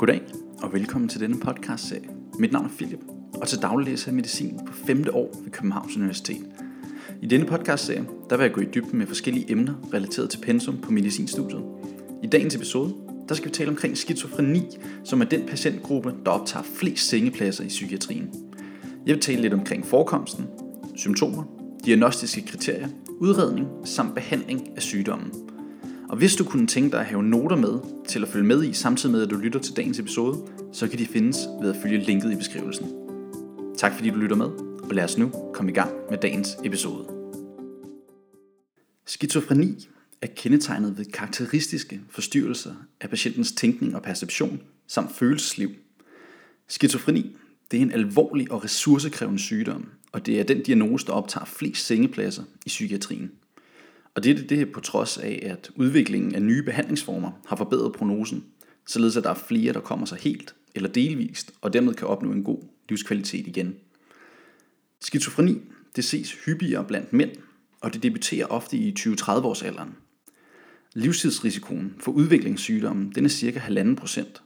Goddag og velkommen til denne podcast-serie. Mit navn er Philip, og til daglig læser jeg medicin på 5. år ved Københavns Universitet. I denne podcast-serie der vil jeg gå i dybden med forskellige emner relateret til pensum på medicinstudiet. I dagens episode der skal vi tale omkring skizofreni, som er den patientgruppe, der optager flest sengepladser i psykiatrien. Jeg vil tale lidt omkring forekomsten, symptomer, diagnostiske kriterier, udredning samt behandling af sygdommen – og hvis du kunne tænke dig at have noter med til at følge med i, samtidig med at du lytter til dagens episode, så kan de findes ved at følge linket i beskrivelsen. Tak fordi du lytter med, og lad os nu komme i gang med dagens episode. Skizofreni er kendetegnet ved karakteristiske forstyrrelser af patientens tænkning og perception samt følelsesliv. Skizofreni det er en alvorlig og ressourcekrævende sygdom, og det er den diagnose, der optager flest sengepladser i psykiatrien. Og det, det er på trods af, at udviklingen af nye behandlingsformer har forbedret prognosen, således at der er flere, der kommer sig helt eller delvist, og dermed kan opnå en god livskvalitet igen. Skizofreni det ses hyppigere blandt mænd, og det debuterer ofte i 20-30 års alderen. Livstidsrisikoen for udviklingssygdommen den er ca. 1,5 procent,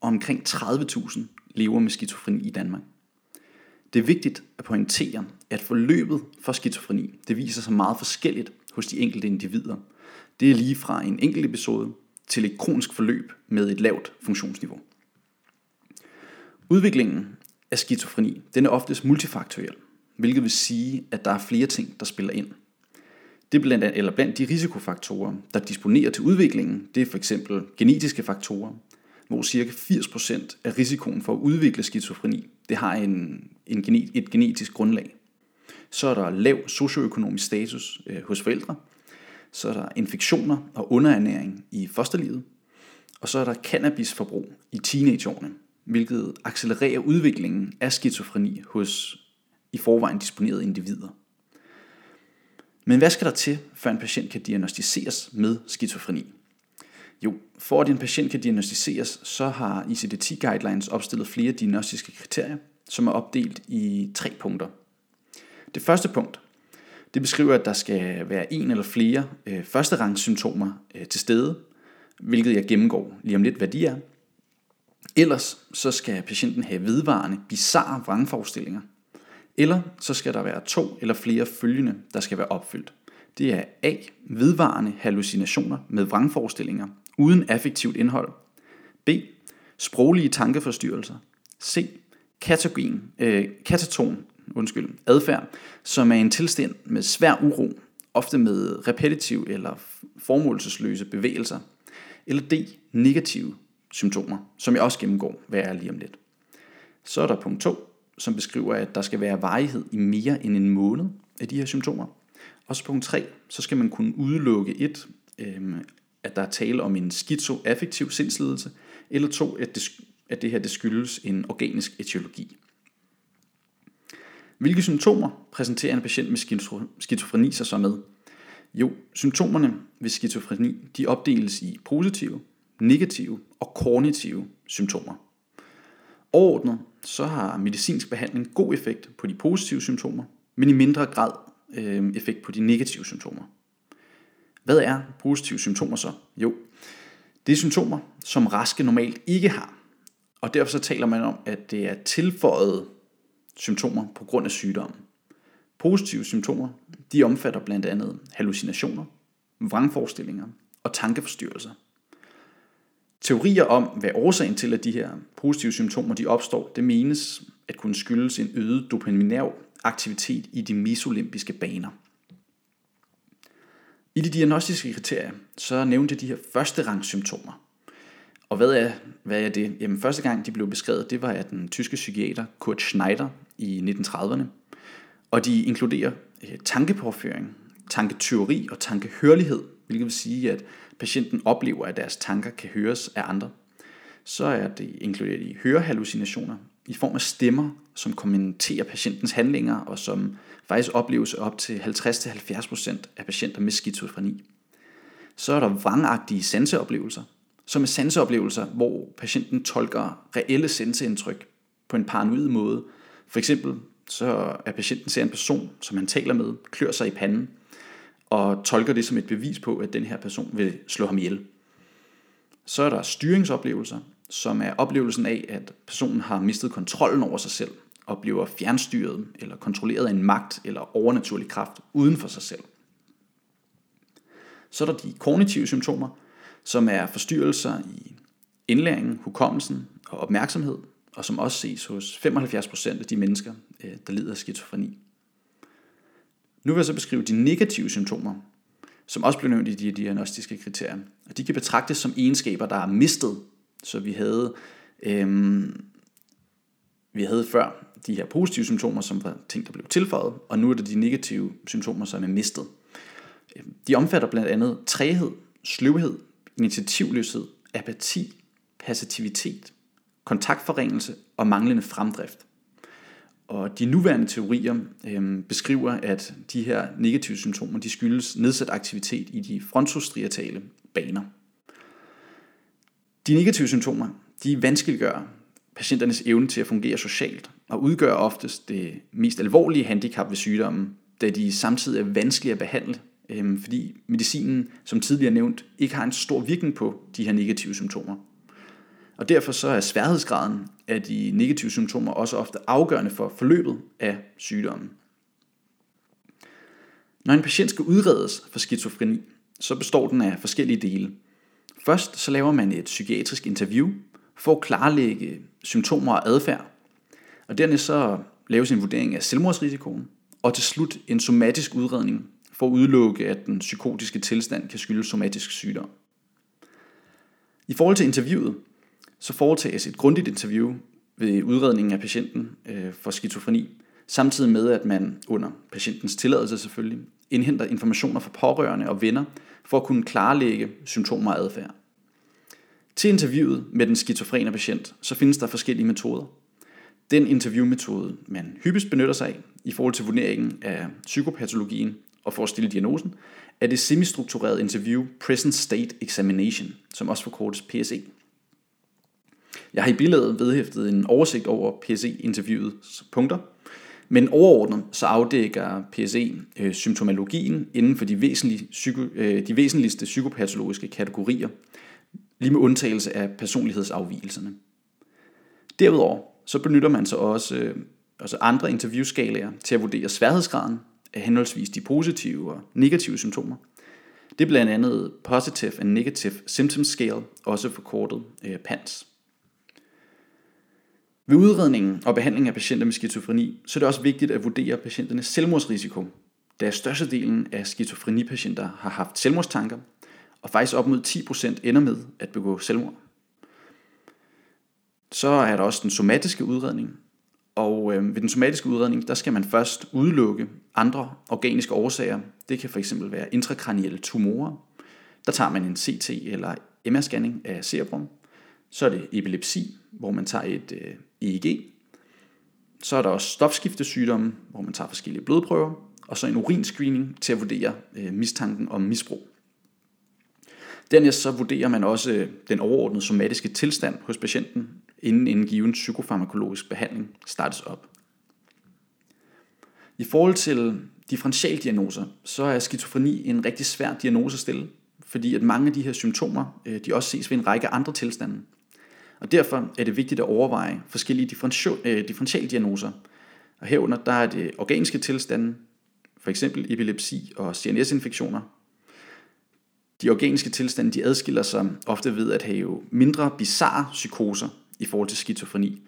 og omkring 30.000 lever med skizofreni i Danmark. Det er vigtigt at pointere, at forløbet for skizofreni det viser sig meget forskelligt hos de enkelte individer. Det er lige fra en enkelt episode til et kronisk forløb med et lavt funktionsniveau. Udviklingen af skizofreni den er oftest multifaktoriel, hvilket vil sige, at der er flere ting, der spiller ind. Det er blandt, andet, eller blandt de risikofaktorer, der disponerer til udviklingen, det er for eksempel genetiske faktorer, hvor ca. 80% af risikoen for at udvikle skizofreni det har en, en genet, et genetisk grundlag. Så er der lav socioøkonomisk status øh, hos forældre. Så er der infektioner og underernæring i fosterlivet. Og så er der cannabisforbrug i teenageårene, hvilket accelererer udviklingen af skizofreni hos i forvejen disponerede individer. Men hvad skal der til, før en patient kan diagnostiseres med skizofreni? Jo, for at en patient kan diagnostiseres, så har ICD-10 Guidelines opstillet flere diagnostiske kriterier, som er opdelt i tre punkter. Det første punkt, det beskriver, at der skal være en eller flere øh, førsterangssymptomer øh, til stede, hvilket jeg gennemgår lige om lidt, hvad de er. Ellers så skal patienten have vedvarende, bizarre vrangforestillinger. Eller så skal der være to eller flere følgende, der skal være opfyldt. Det er A. Vedvarende hallucinationer med vrangforestillinger uden affektivt indhold. B. Sproglige tankeforstyrrelser. C. Katagen, øh, kataton undskyld, adfærd, som er en tilstand med svær uro, ofte med repetitive eller formålsesløse bevægelser. Eller D. Negative symptomer, som jeg også gennemgår, hvad er lige om lidt. Så er der punkt 2, som beskriver, at der skal være varighed i mere end en måned af de her symptomer. Og så punkt 3, så skal man kunne udelukke et, øh, at der er tale om en skizoaffektiv sindslidelse, eller to, at det, at det her det skyldes en organisk etiologi. Hvilke symptomer præsenterer en patient med skizofreni sig så med? Jo, symptomerne ved skizofreni de opdeles i positive, negative og kognitive symptomer. Overordnet så har medicinsk behandling god effekt på de positive symptomer, men i mindre grad øh, effekt på de negative symptomer. Hvad er positive symptomer så? Jo, det er symptomer, som raske normalt ikke har. Og derfor så taler man om, at det er tilføjet symptomer på grund af sygdommen. Positive symptomer, de omfatter blandt andet hallucinationer, vrangforestillinger og tankeforstyrrelser. Teorier om, hvad årsagen til, at de her positive symptomer de opstår, det menes at kunne skyldes en øget dopaminær aktivitet i de mesolimbiske baner. I de diagnostiske kriterier, så nævnte jeg de her første rangs symptomer. Og hvad er, hvad er det? Jamen første gang de blev beskrevet, det var af den tyske psykiater Kurt Schneider i 1930'erne. Og de inkluderer øh, tankepåføring, tanketyveri og tankehørlighed, hvilket vil sige, at patienten oplever, at deres tanker kan høres af andre. Så er det inkluderet i hørehallucinationer i form af stemmer, som kommenterer patientens handlinger, og som faktisk opleves op til 50-70% af patienter med skizofreni. Så er der vrangagtige sanseoplevelser, som er sanseoplevelser, hvor patienten tolker reelle sanseindtryk på en paranoid måde. For eksempel så er patienten ser en person, som han taler med, klør sig i panden, og tolker det som et bevis på, at den her person vil slå ham ihjel. Så er der styringsoplevelser, som er oplevelsen af, at personen har mistet kontrollen over sig selv og bliver fjernstyret eller kontrolleret af en magt eller overnaturlig kraft uden for sig selv. Så er der de kognitive symptomer, som er forstyrrelser i indlæringen, hukommelsen og opmærksomhed, og som også ses hos 75% af de mennesker, øh, der lider af skizofreni. Nu vil jeg så beskrive de negative symptomer, som også blev nævnt i de diagnostiske kriterier. Og de kan betragtes som egenskaber, der er mistet. Så vi havde, øhm, vi havde før de her positive symptomer, som var ting, der blev tilføjet, og nu er det de negative symptomer, som er mistet. Øhm, de omfatter blandt andet træhed, sløvhed, initiativløshed, apati, passivitet, kontaktforringelse og manglende fremdrift. Og de nuværende teorier øh, beskriver, at de her negative symptomer de skyldes nedsat aktivitet i de frontostriatale baner. De negative symptomer de vanskeliggør patienternes evne til at fungere socialt og udgør oftest det mest alvorlige handicap ved sygdommen, da de samtidig er vanskelige at behandle, øh, fordi medicinen, som tidligere nævnt, ikke har en stor virkning på de her negative symptomer. Og derfor så er sværhedsgraden af de negative symptomer også ofte afgørende for forløbet af sygdommen. Når en patient skal udredes for skizofreni, så består den af forskellige dele. Først så laver man et psykiatrisk interview for at klarlægge symptomer og adfærd. Og dernæst så laves en vurdering af selvmordsrisikoen, og til slut en somatisk udredning for at udelukke, at den psykotiske tilstand kan skyldes somatisk sygdom. I forhold til interviewet, så foretages et grundigt interview ved udredningen af patienten øh, for skizofreni, samtidig med at man under patientens tilladelse selvfølgelig indhenter informationer fra pårørende og venner for at kunne klarlægge symptomer og adfærd. Til interviewet med den skizofrene patient, så findes der forskellige metoder. Den interviewmetode, man hyppigst benytter sig af i forhold til vurderingen af psykopatologien og for at stille diagnosen, er det semistrukturerede interview Present State Examination, som også forkortes PSE. Jeg har i billedet vedhæftet en oversigt over PSE-interviewets punkter, men overordnet så afdækker PSE øh, symptomologien inden for de, væsentlige psyko, øh, de væsentligste psykopatologiske kategorier, lige med undtagelse af personlighedsafvielserne. Derudover så benytter man sig også øh, også andre interviewskalaer til at vurdere sværhedsgraden af henholdsvis de positive og negative symptomer. Det er blandt andet Positive and Negative Symptom Scale, også forkortet øh, PANS. Ved udredningen og behandlingen af patienter med skizofreni, så er det også vigtigt at vurdere patienternes selvmordsrisiko, da størstedelen af skizofrenipatienter har haft selvmordstanker, og faktisk op mod 10% ender med at begå selvmord. Så er der også den somatiske udredning, og øh, ved den somatiske udredning, der skal man først udelukke andre organiske årsager. Det kan fx være intrakranielle tumorer. Der tager man en CT eller MR-scanning af cerebrum. Så er det epilepsi, hvor man tager et øh, EEG. Så er der også stofskiftesygdomme, hvor man tager forskellige blodprøver. Og så en urinscreening til at vurdere øh, mistanken om misbrug. Dernæst så vurderer man også øh, den overordnede somatiske tilstand hos patienten, inden en given psykofarmakologisk behandling startes op. I forhold til differentialdiagnoser, så er skizofreni en rigtig svær diagnose at stille, fordi at mange af de her symptomer, øh, de også ses ved en række andre tilstande. Og derfor er det vigtigt at overveje forskellige øh, differentialdiagnoser. Og herunder der er det organiske tilstande, for eksempel epilepsi og CNS-infektioner. De organiske tilstande de adskiller sig ofte ved at have mindre bizarre psykoser i forhold til skizofreni.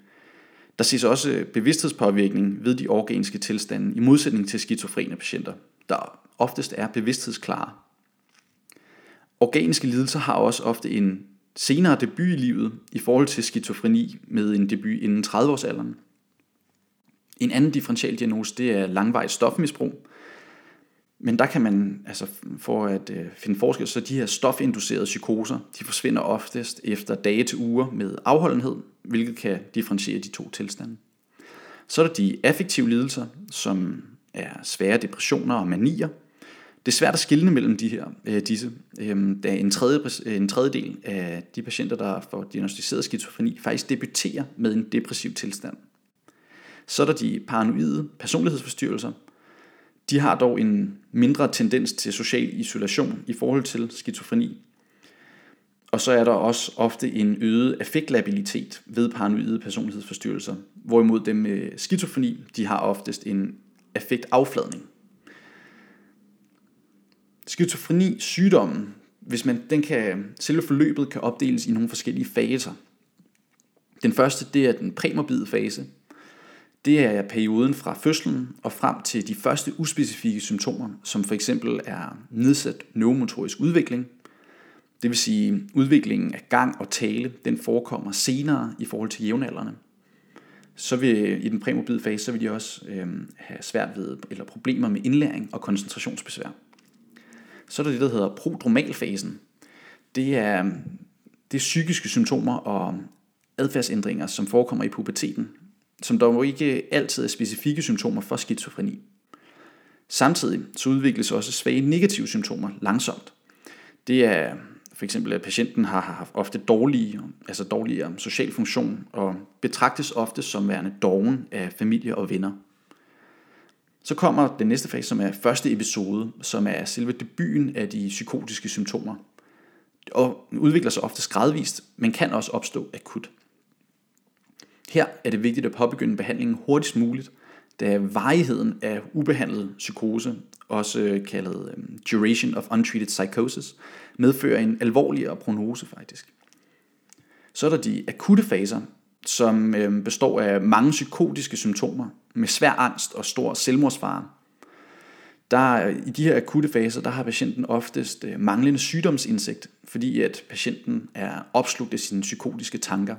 Der ses også bevidsthedspåvirkning ved de organiske tilstande i modsætning til skizofrene patienter, der oftest er bevidsthedsklare. Organiske lidelser har også ofte en senere debut i livet i forhold til skizofreni med en debut inden 30-årsalderen. En anden differentialdiagnose det er langvejs stofmisbrug. Men der kan man, altså for at øh, finde forskel, så de her stofinducerede psykoser, de forsvinder oftest efter dage til uger med afholdenhed, hvilket kan differentiere de to tilstande. Så er der de affektive lidelser, som er svære depressioner og manier, det er svært at skille mellem de her, øh, disse, øh, da en, tredje, en tredjedel af de patienter, der får diagnostiseret skizofreni, faktisk debuterer med en depressiv tilstand. Så er der de paranoide personlighedsforstyrrelser. De har dog en mindre tendens til social isolation i forhold til skizofreni. Og så er der også ofte en øget affektlabilitet ved paranoide personlighedsforstyrrelser, hvorimod dem med skizofreni, de har oftest en affektafladning. Skizofreni sygdommen, hvis man, den kan, selve forløbet kan opdeles i nogle forskellige faser. Den første, det er den præmorbide fase. Det er perioden fra fødslen og frem til de første uspecifikke symptomer, som for eksempel er nedsat neuromotorisk udvikling. Det vil sige, udviklingen af gang og tale, den forekommer senere i forhold til jævnaldrende. Så vil i den præmorbide fase, så vil de også øh, have svært ved eller problemer med indlæring og koncentrationsbesvær. Så er der det, der hedder prodromalfasen. Det er, mm, det er psykiske symptomer og adfærdsændringer, som forekommer i puberteten, som dog ikke altid er specifikke symptomer for skizofreni. Samtidig så udvikles også svage negative symptomer langsomt. Det er for eksempel, at patienten har haft ofte dårlige, altså dårligere social funktion og betragtes ofte som værende doven af familie og venner. Så kommer den næste fase, som er første episode, som er selve debuten af de psykotiske symptomer. Og udvikler sig ofte gradvist, men kan også opstå akut. Her er det vigtigt at påbegynde behandlingen hurtigst muligt, da varigheden af ubehandlet psykose, også kaldet øhm, duration of untreated psychosis, medfører en alvorligere prognose faktisk. Så er der de akutte faser, som øh, består af mange psykotiske symptomer med svær angst og stor selvmordsfare. Der, I de her akutte faser, der har patienten oftest øh, manglende sygdomsindsigt, fordi at patienten er opslugt af sine psykotiske tanker.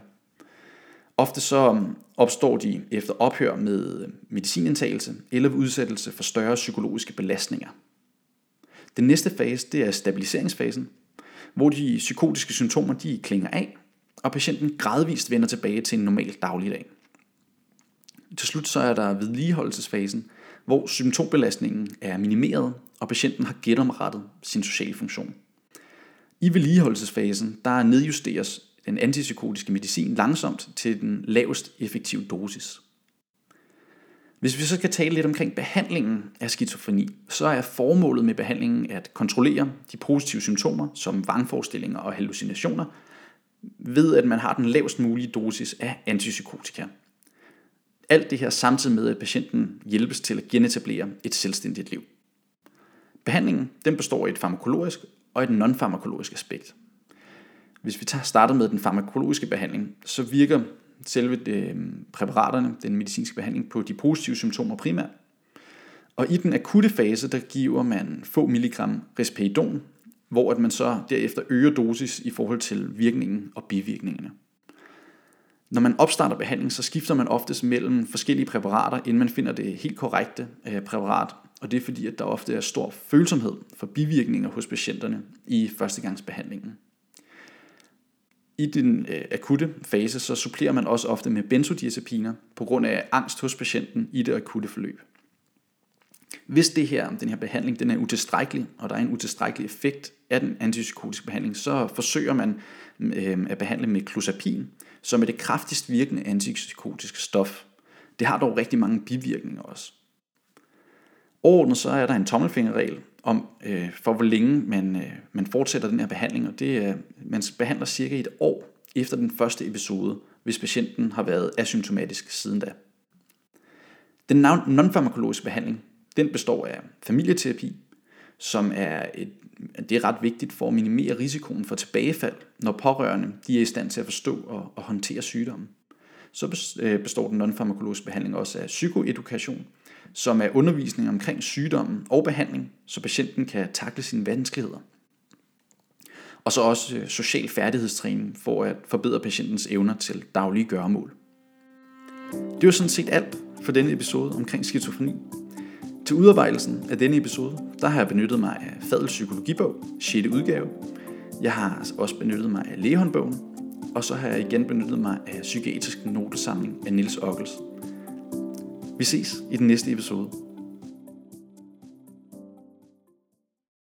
Ofte så øhm, opstår de efter ophør med øhm, medicinindtagelse eller ved udsættelse for større psykologiske belastninger. Den næste fase, det er stabiliseringsfasen, hvor de psykotiske symptomer de klinger af, og patienten gradvist vender tilbage til en normal dagligdag. Til slut så er der vedligeholdelsesfasen, hvor symptombelastningen er minimeret, og patienten har genomrettet sin sociale funktion. I vedligeholdelsesfasen, der nedjusteres den antipsykotiske medicin langsomt til den lavest effektive dosis. Hvis vi så skal tale lidt omkring behandlingen af skizofreni, så er formålet med behandlingen at kontrollere de positive symptomer som vangforestillinger og hallucinationer, ved at man har den lavest mulige dosis af antipsykotika. Alt det her samtidig med, at patienten hjælpes til at genetablere et selvstændigt liv. Behandlingen den består af et farmakologisk og et non-farmakologisk aspekt. Hvis vi tager starter med den farmakologiske behandling, så virker selve de, præparaterne, den medicinske behandling, på de positive symptomer primært. Og i den akutte fase, der giver man få milligram risperidon, hvor at man så derefter øger dosis i forhold til virkningen og bivirkningerne. Når man opstarter behandling, så skifter man oftest mellem forskellige præparater, inden man finder det helt korrekte øh, præparat. Og det er fordi, at der ofte er stor følsomhed for bivirkninger hos patienterne i førstegangsbehandlingen. I den øh, akutte fase, så supplerer man også ofte med benzodiazepiner på grund af angst hos patienten i det akutte forløb. Hvis det her, den her behandling den er utilstrækkelig, og der er en utilstrækkelig effekt af den antipsykotiske behandling, så forsøger man øh, at behandle med clozapin, som er det kraftigst virkende antipsykotiske stof. Det har dog rigtig mange bivirkninger også. Overordnet så er der en tommelfingerregel om, øh, for hvor længe man, øh, man fortsætter den her behandling, og det er, man behandler cirka et år efter den første episode, hvis patienten har været asymptomatisk siden da. Den non-farmakologiske behandling, den består af familieterapi, som er et, det er ret vigtigt for at minimere risikoen for tilbagefald, når pårørende de er i stand til at forstå og, og håndtere sygdommen. Så øh, består den non-farmakologiske behandling også af psykoedukation, som er undervisning omkring sygdommen og behandling, så patienten kan takle sine vanskeligheder. Og så også øh, social færdighedstræning for at forbedre patientens evner til daglige gøremål. Det var sådan set alt for denne episode omkring skizofreni. Til udarbejdelsen af denne episode, der har jeg benyttet mig af Fadel Psykologibog, 6. udgave. Jeg har også benyttet mig af lægehåndbogen, og så har jeg igen benyttet mig af Psykiatrisk Notesamling af Nils Ockels. Vi ses i den næste episode.